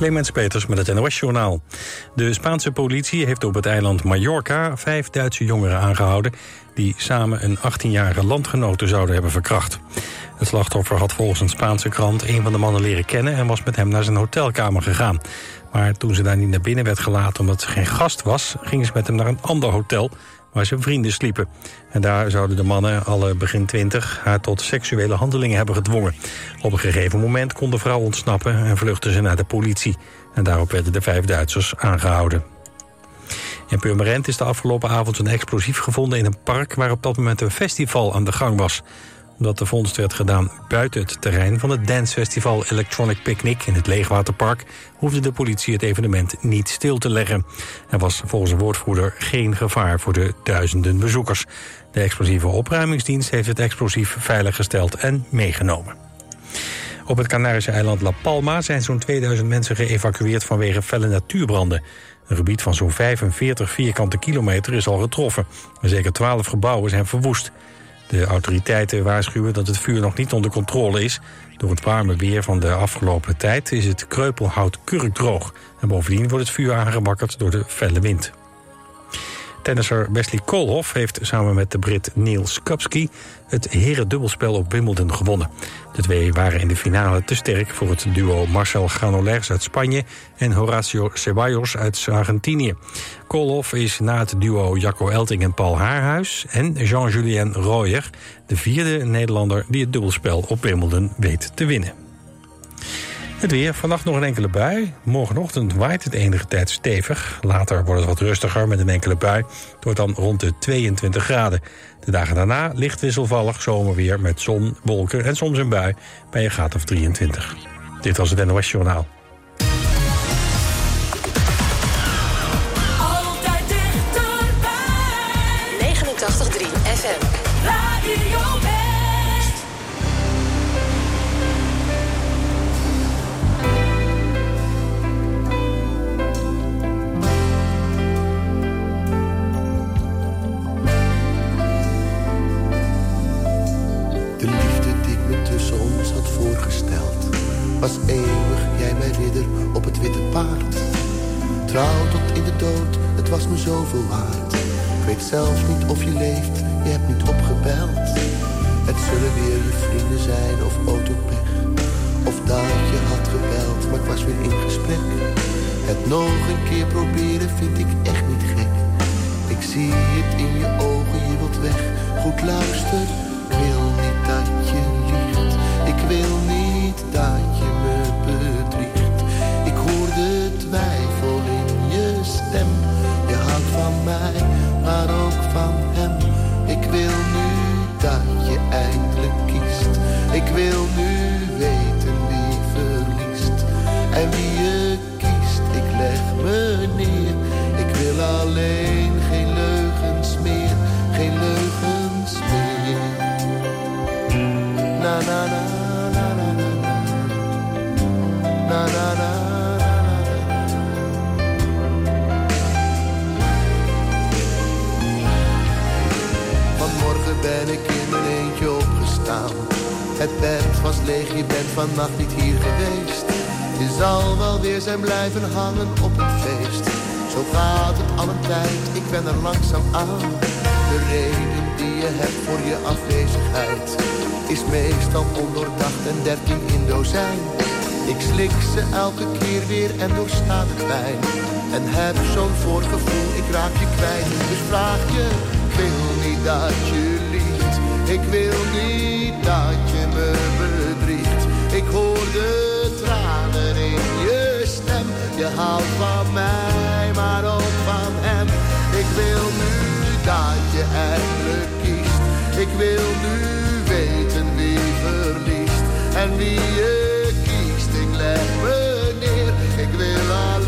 Clemens Peters met het NOS-journaal. De Spaanse politie heeft op het eiland Mallorca vijf Duitse jongeren aangehouden... die samen een 18-jarige landgenote zouden hebben verkracht. Het slachtoffer had volgens een Spaanse krant een van de mannen leren kennen... en was met hem naar zijn hotelkamer gegaan. Maar toen ze daar niet naar binnen werd gelaten omdat ze geen gast was... gingen ze met hem naar een ander hotel waar zijn vrienden sliepen. En daar zouden de mannen, alle begin twintig, haar tot seksuele handelingen hebben gedwongen. Op een gegeven moment kon de vrouw ontsnappen en vluchtte ze naar de politie. En daarop werden de vijf Duitsers aangehouden. In Purmerend is de afgelopen avond een explosief gevonden in een park... waar op dat moment een festival aan de gang was omdat de vondst werd gedaan buiten het terrein van het dancefestival Electronic Picnic in het Leegwaterpark, hoefde de politie het evenement niet stil te leggen. Er was volgens een woordvoerder geen gevaar voor de duizenden bezoekers. De explosieve opruimingsdienst heeft het explosief veiliggesteld en meegenomen. Op het Canarische eiland La Palma zijn zo'n 2000 mensen geëvacueerd vanwege felle natuurbranden. Een gebied van zo'n 45 vierkante kilometer is al getroffen. Zeker 12 gebouwen zijn verwoest. De autoriteiten waarschuwen dat het vuur nog niet onder controle is. Door het warme weer van de afgelopen tijd is het kreupelhout kurkdroog. En bovendien wordt het vuur aangebakkerd door de felle wind. Tennisser Wesley Koolhof heeft samen met de Brit Neil Skupski het herendubbelspel op Wimbledon gewonnen. De twee waren in de finale te sterk voor het duo Marcel Granollers uit Spanje en Horacio Ceballos uit Argentinië. Koolhof is na het duo Jacco Elting en Paul Haarhuis en Jean-Julien Royer de vierde Nederlander die het dubbelspel op Wimbledon weet te winnen. Het weer, vannacht nog een enkele bui. Morgenochtend waait het enige tijd stevig. Later wordt het wat rustiger met een enkele bui. Het wordt dan rond de 22 graden. De dagen daarna licht wisselvallig zomerweer met zon, wolken en soms een bui bij een graad of 23. Dit was het NOS Journaal. Zal wel weer zijn blijven hangen op een feest. Zo gaat het al een tijd, ik ben er langzaam aan. De reden die je hebt voor je afwezigheid is meestal ondoordacht en dertien in dozijn. Ik slik ze elke keer weer en doorsta de pijn. En heb zo'n voorgevoel, ik raak je kwijt. Dus vraag je, ik wil niet dat je liegt. Ik wil niet dat je me Je houdt van mij, maar ook van hem. Ik wil nu dat je eindelijk kiest. Ik wil nu weten wie verliest en wie je kiest. Ik leg me neer, ik wil alleen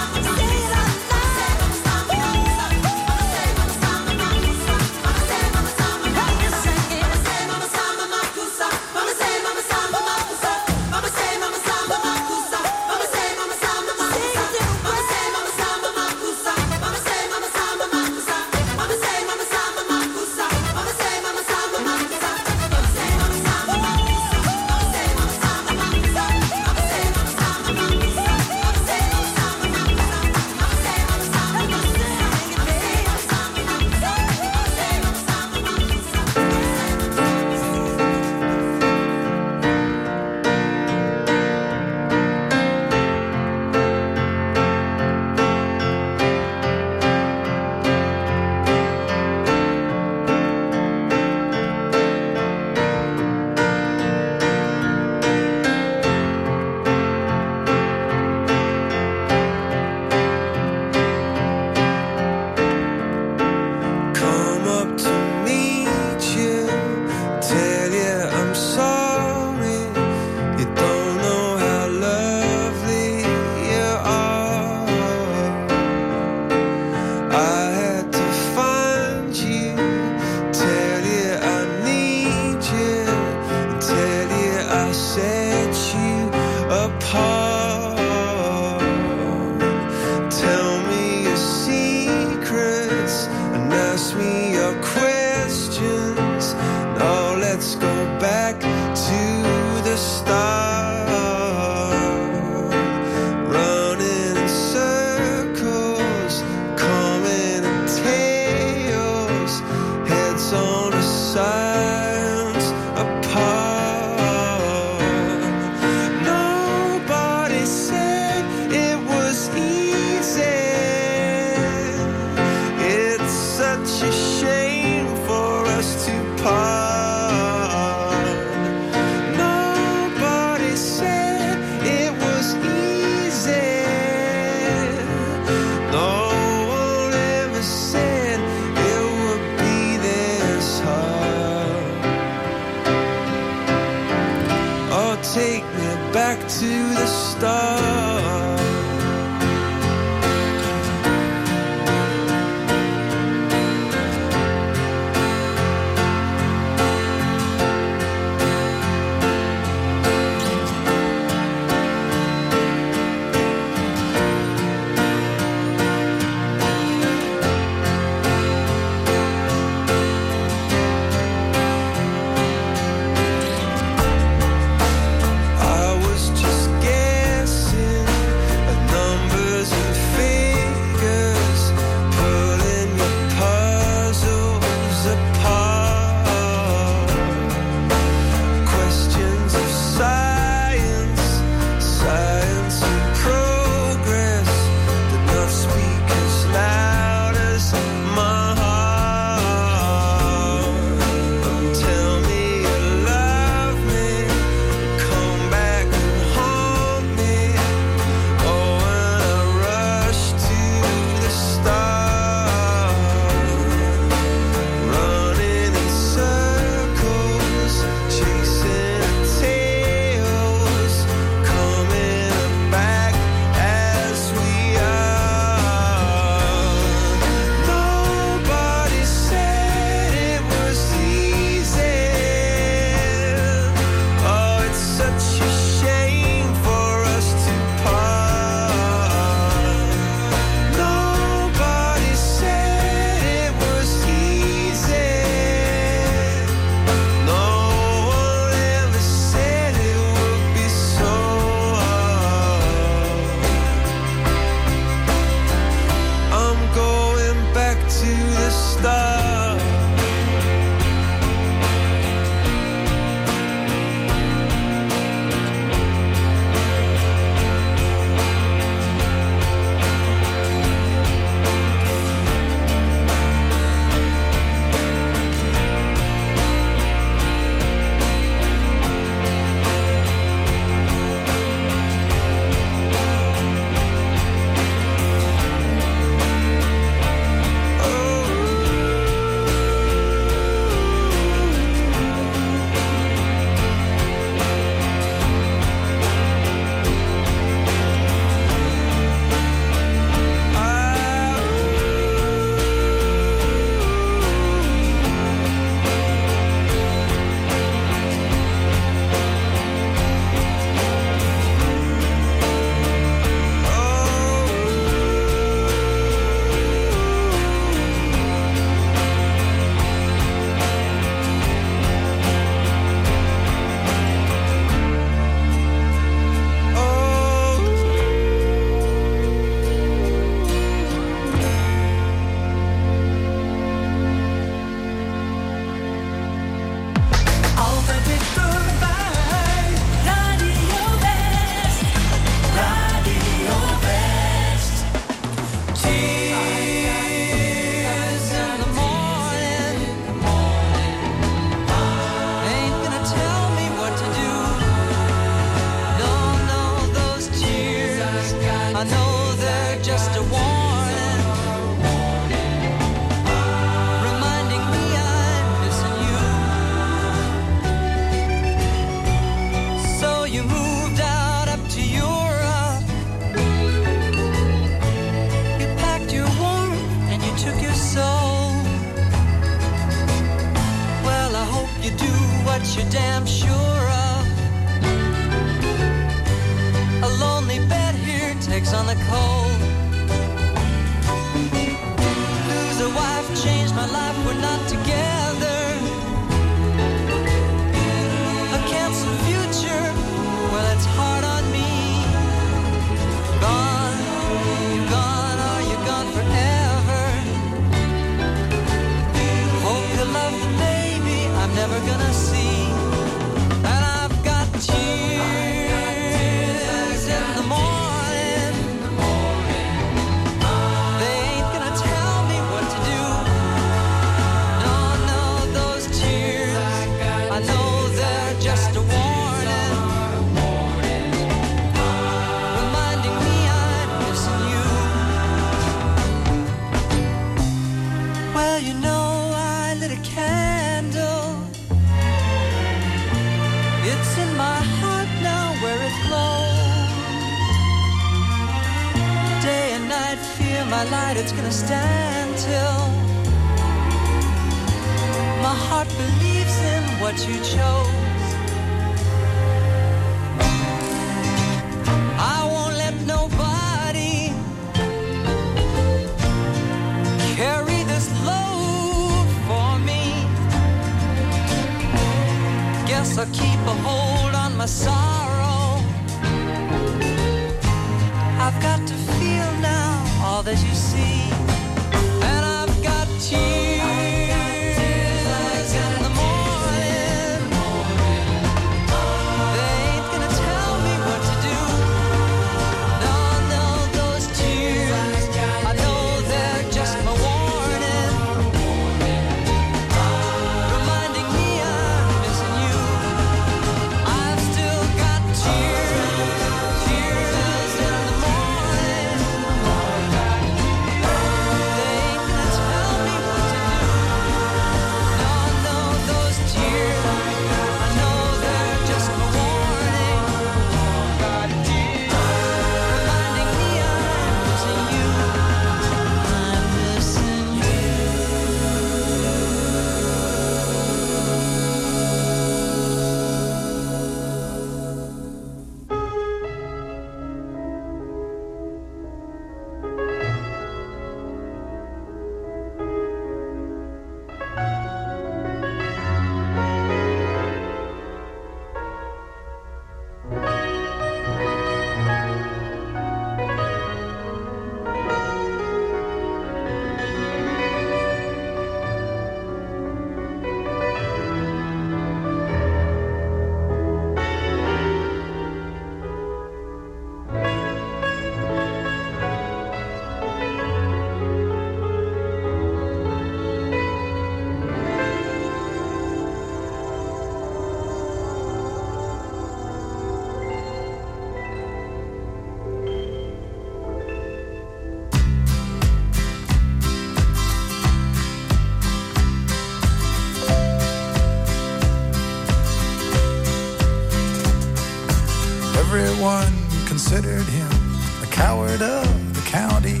considered him the coward of the county.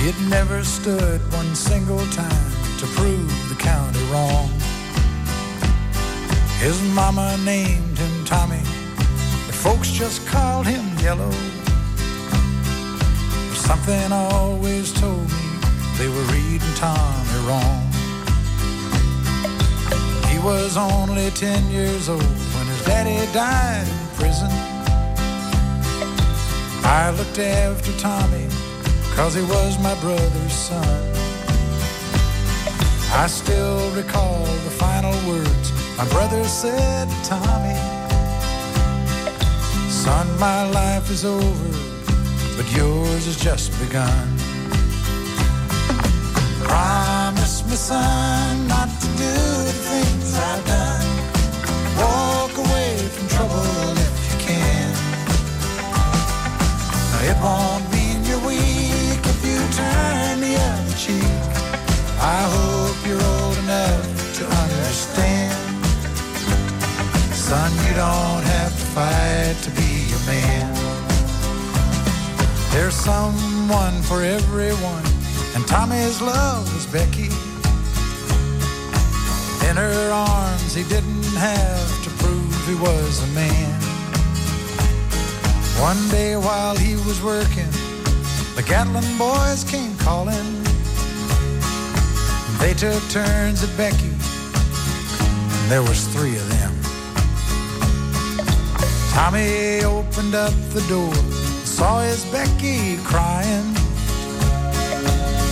He'd never stood one single time to prove the county wrong. His mama named him Tommy, but folks just called him Yellow. Something always told me they were reading Tommy wrong. He was only 10 years old when his daddy died I looked after Tommy cause he was my brother's son. I still recall the final words my brother said to Tommy. Son, my life is over, but yours has just begun. Promise me, son, Son, you don't have to fight to be a man. There's someone for everyone, and Tommy's love was Becky. In her arms, he didn't have to prove he was a man. One day while he was working, the Gatlin boys came calling. They took turns at Becky, and there was three of them. Tommy opened up the door, saw his Becky crying.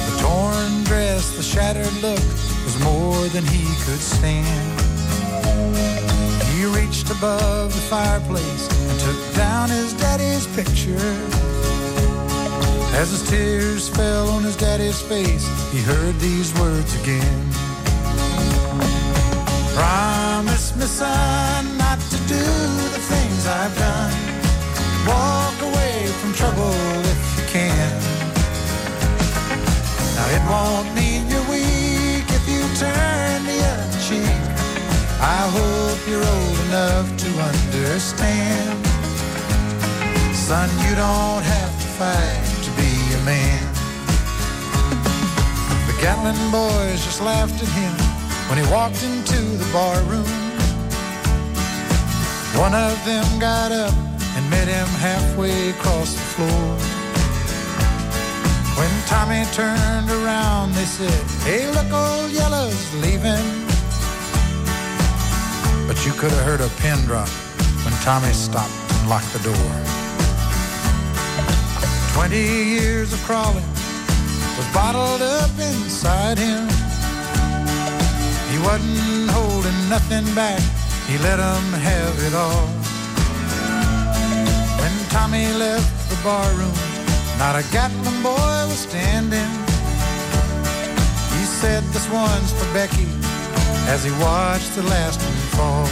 The torn dress, the shattered look was more than he could stand. He reached above the fireplace and took down his daddy's picture. As his tears fell on his daddy's face, he heard these words again. Promise me, son, not to do things I've done. Walk away from trouble if you can. Now it won't mean you're weak if you turn the other cheek. I hope you're old enough to understand. Son, you don't have to fight to be a man. The Gatlin boys just laughed at him when he walked into the barroom. One of them got up and met him halfway across the floor. When Tommy turned around, they said, Hey, look, old Yellow's leaving. But you could have heard a pin drop when Tommy stopped and locked the door. Twenty years of crawling was bottled up inside him. He wasn't holding nothing back, he let 'em have it all. When Tommy left the barroom, not a Gatlin boy was standing. He said, This one's for Becky, as he watched the last one fall.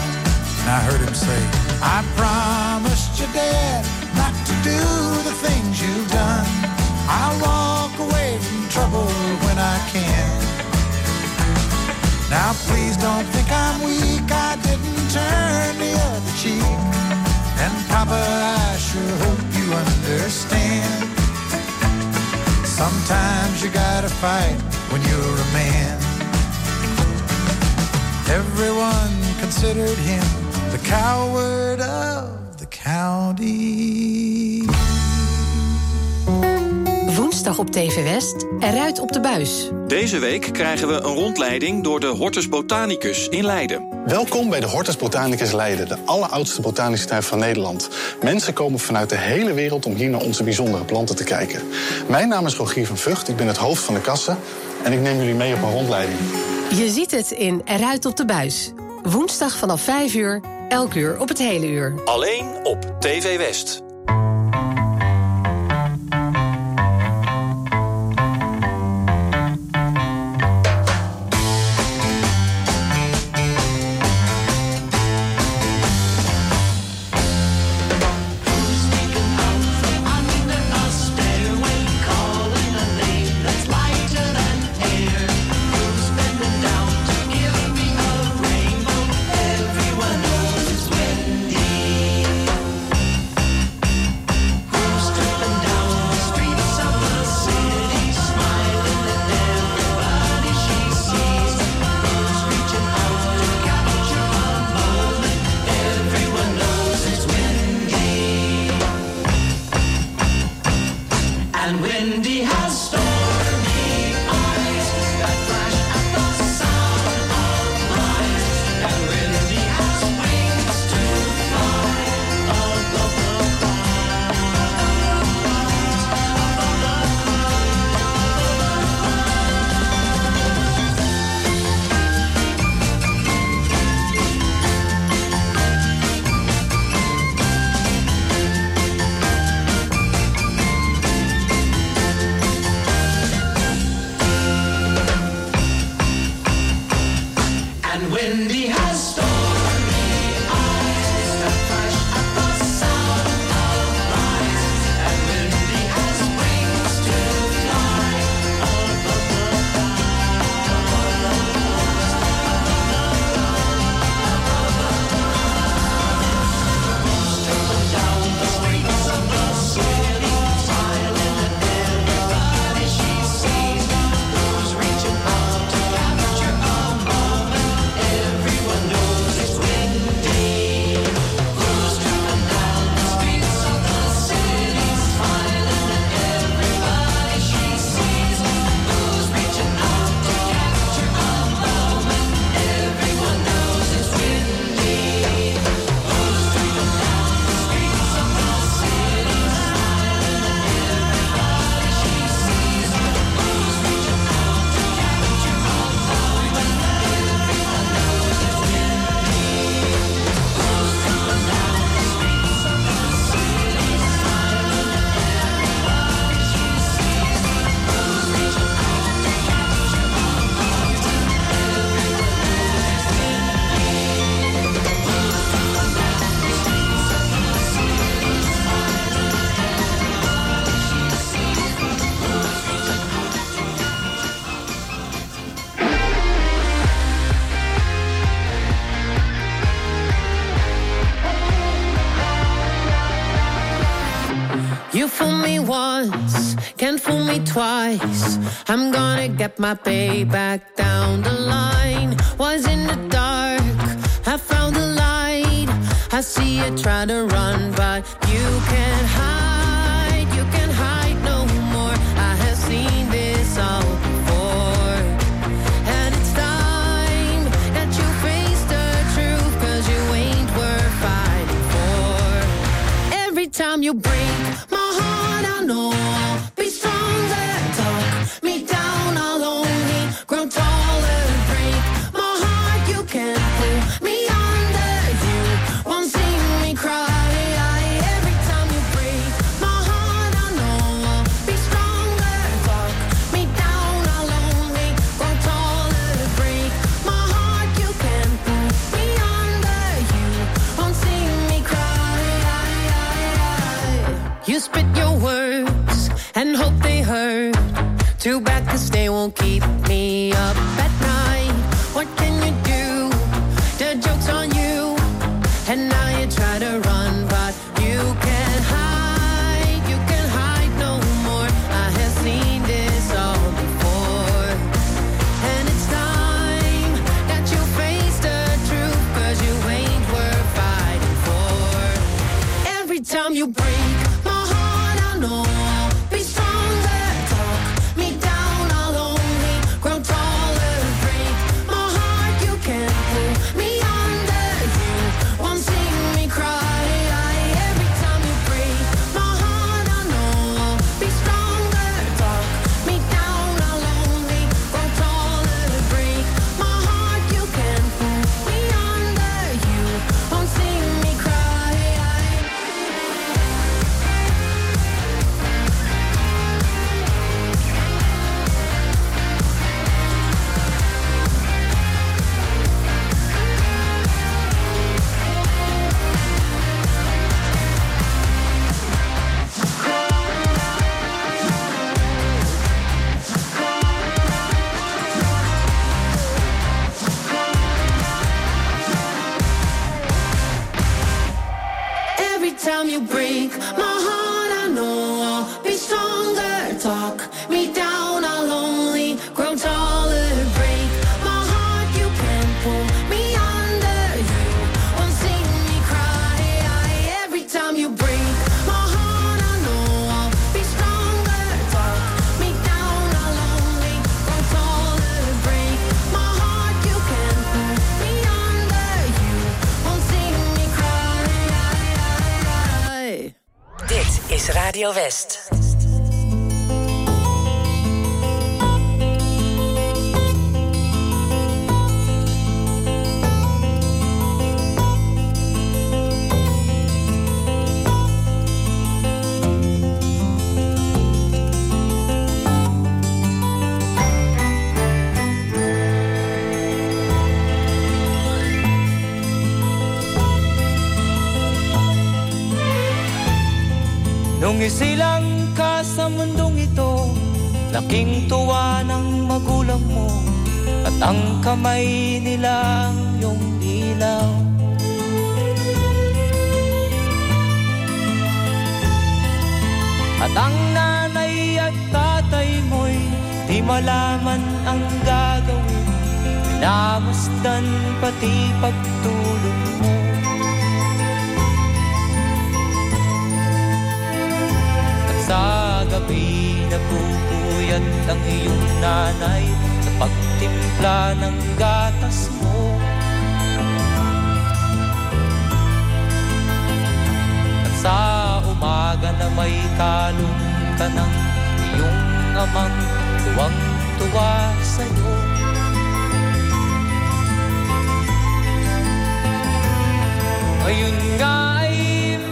And I heard him say, I promised your dad not to do the things you've done. I'll walk away from trouble Now please don't think I'm weak, I didn't turn the other cheek. And Papa, I sure hope you understand. Sometimes you gotta fight when you're a man. Everyone considered him the coward of the county. Woensdag op TV West, eruit op de buis. Deze week krijgen we een rondleiding door de Hortus Botanicus in Leiden. Welkom bij de Hortus Botanicus Leiden, de alleroudste botanische tuin van Nederland. Mensen komen vanuit de hele wereld om hier naar onze bijzondere planten te kijken. Mijn naam is Rogier van Vught, ik ben het hoofd van de kassen en ik neem jullie mee op een rondleiding. Je ziet het in Eruit op de buis. Woensdag vanaf 5 uur, elk uur op het hele uur. Alleen op TV West. my pay back down the line. Was in the dark, I found the light. I see you try to run Too bad, cause they won't keep me up at Radio West. Sumisilang ka sa mundong ito. Laking tuwa ng magulang mo. At ang kamay nila ang iyong ilaw At ang nanay at tatay mo'y Di malaman ang gagawin. Pinamasdan pati pagkakas gabi nagpupuyat ang iyong nanay sa pagtimpla ng gatas mo. At sa umaga na may talong ka ng iyong amang tuwang-tuwa sa'yo. Ngayon nga ay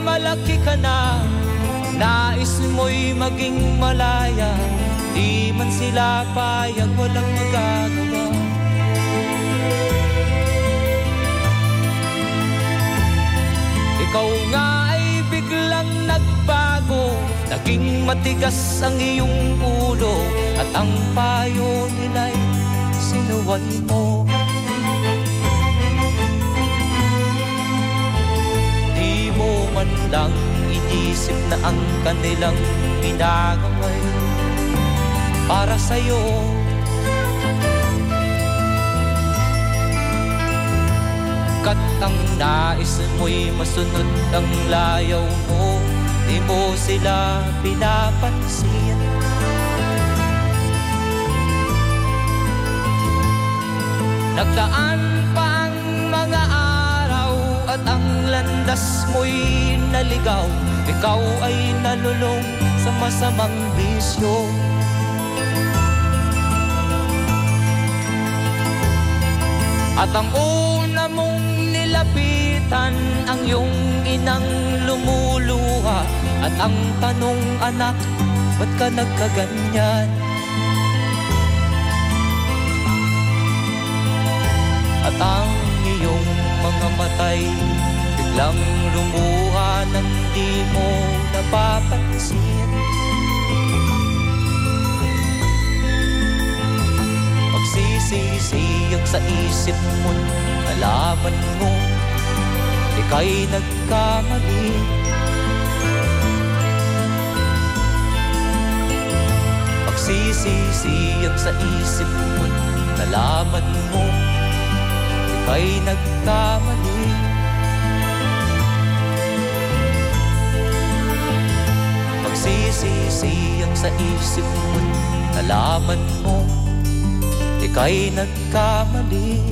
malaki ka na Nais mo'y maging malaya. Di man sila payag walang magagawa. Ikaw nga ay biglang nagbago. Naging matigas ang iyong ulo. At ang payo nila'y sinuway mo. Di mo man lang Iniisip na ang kanilang ginagawa'y para sa'yo. Kat ang nais mo'y masunod ang layaw mo Di mo sila pinapansin. Nagdaan pa ang mga araw at ang landas mo'y naligaw. Ikaw ay nalulong sa masamang bisyo At ang una mong nilapitan Ang iyong inang lumuluha At ang tanong anak Ba't ka nagkaganyan? At ang iyong mga matay Biglang lumuha nang di mo napapansin. Pagsisisiyag sa isip mo Nalaman mo Ika'y nagkamali. Pagsisisiyag sa isip mo Nalaman mo Ika'y nagkamali Pagsisisiyag sa isip mo Nalaman mo Ika'y nagkamali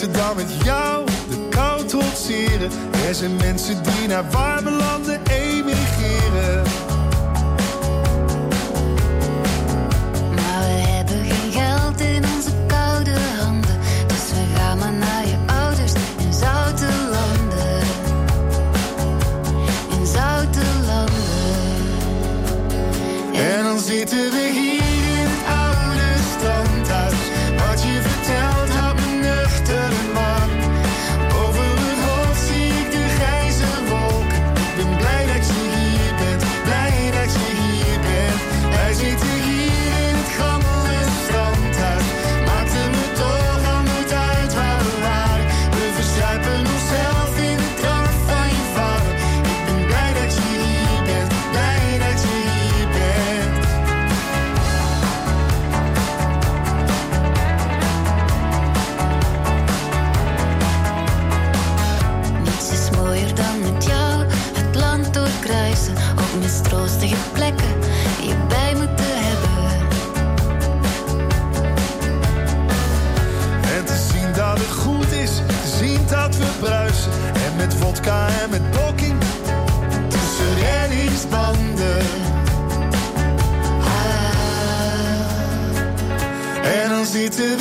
beter dan met jou de kou trotseren. Er zijn mensen die naar warme landen emigreren. to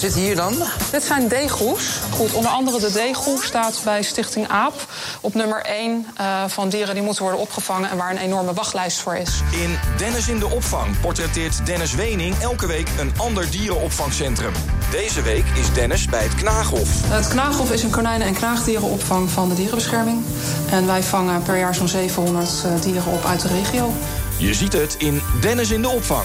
zit hier dan? Dit zijn deegroes. Goed, onder andere de deegroe staat bij Stichting AAP op nummer 1 eh, van dieren die moeten worden opgevangen en waar een enorme wachtlijst voor is. In Dennis in de opvang portretteert Dennis Wening elke week een ander dierenopvangcentrum. Deze week is Dennis bij het Knaaghof. Het Knaaghof is een konijnen- en knaagdierenopvang van de dierenbescherming. En wij vangen per jaar zo'n 700 eh, dieren op uit de regio. Je ziet het in Dennis in de opvang.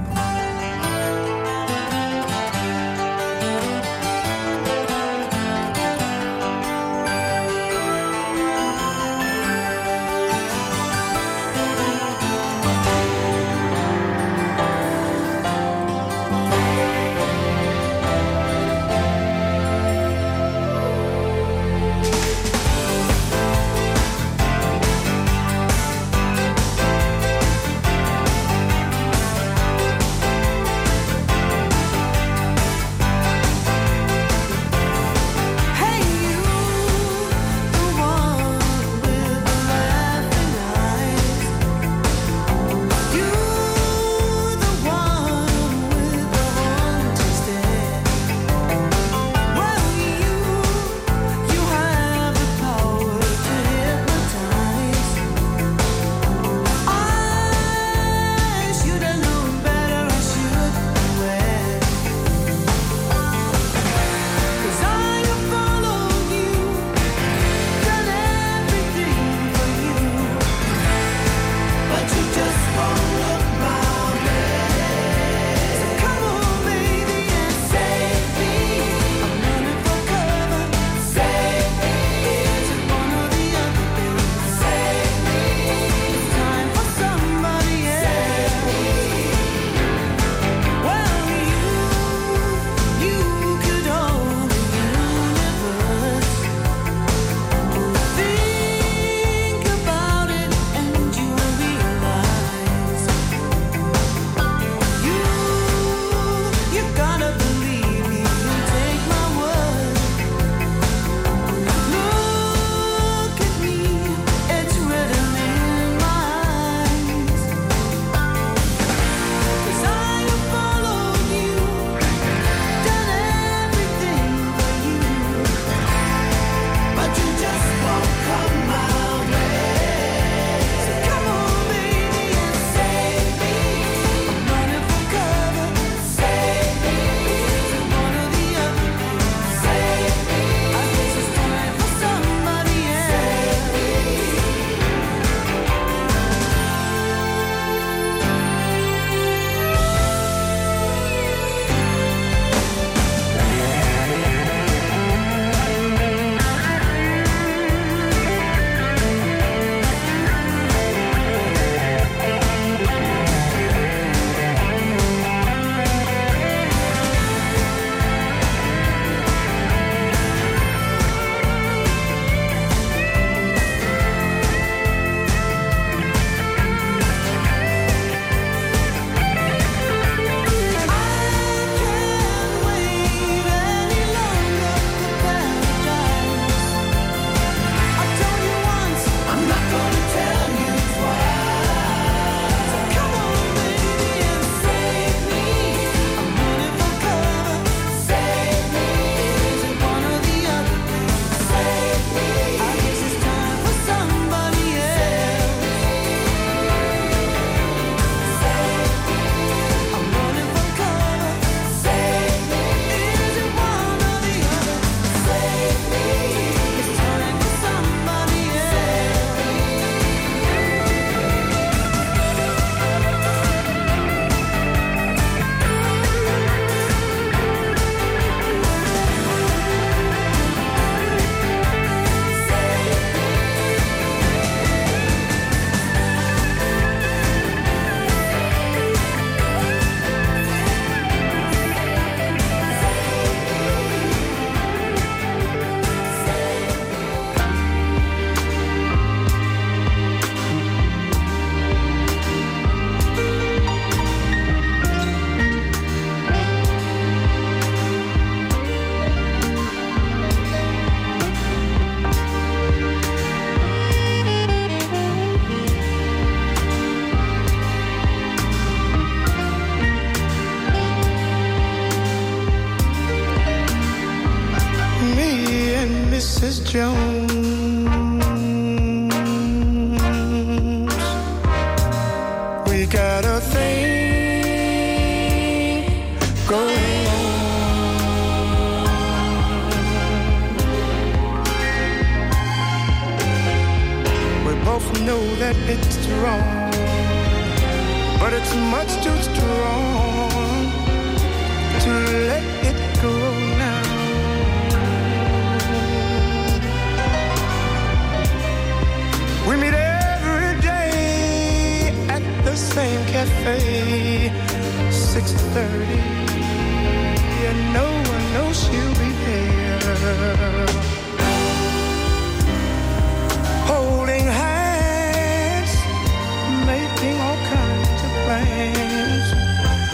That it's wrong, but it's much too strong to let it go now. We meet every day at the same cafe, 6:30, and no one knows she'll be there.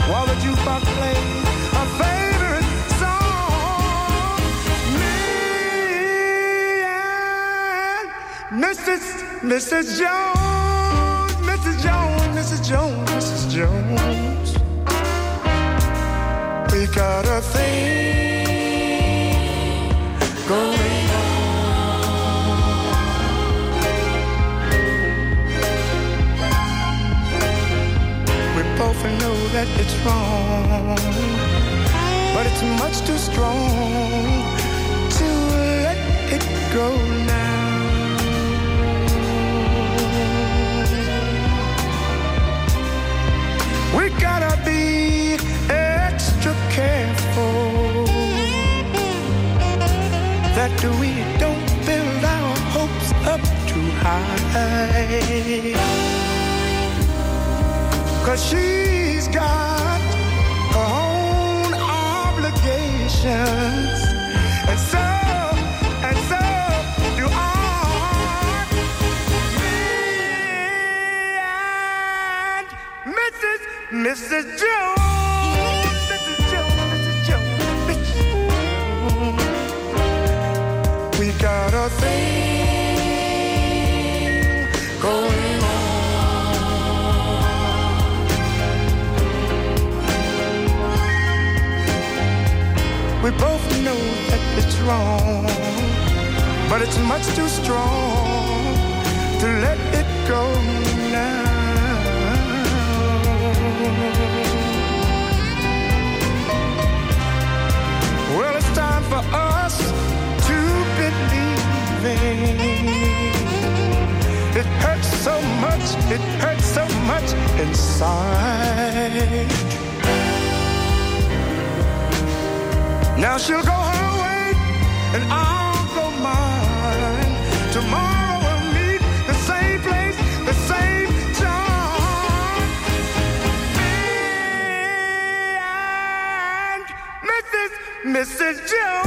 While the jukebox plays our favorite song. Me and Mrs. Mrs. Jones, Mrs. Jones, Mrs. Jones, Mrs. Jones. We got a thing going that it's wrong, but it's much too strong to let it go now. We gotta be extra careful that we don't build our hopes up too high. Cause she's got her own obligations. And so, and so do I. Me and Mrs. Mrs. Jones. Wrong, but it's much too strong to let it go now. Well, it's time for us to believe. It hurts so much, it hurts so much inside. Now she'll go and I'll go mine. Tomorrow we'll meet the same place, the same time. Me and Mrs. Mrs. Jones,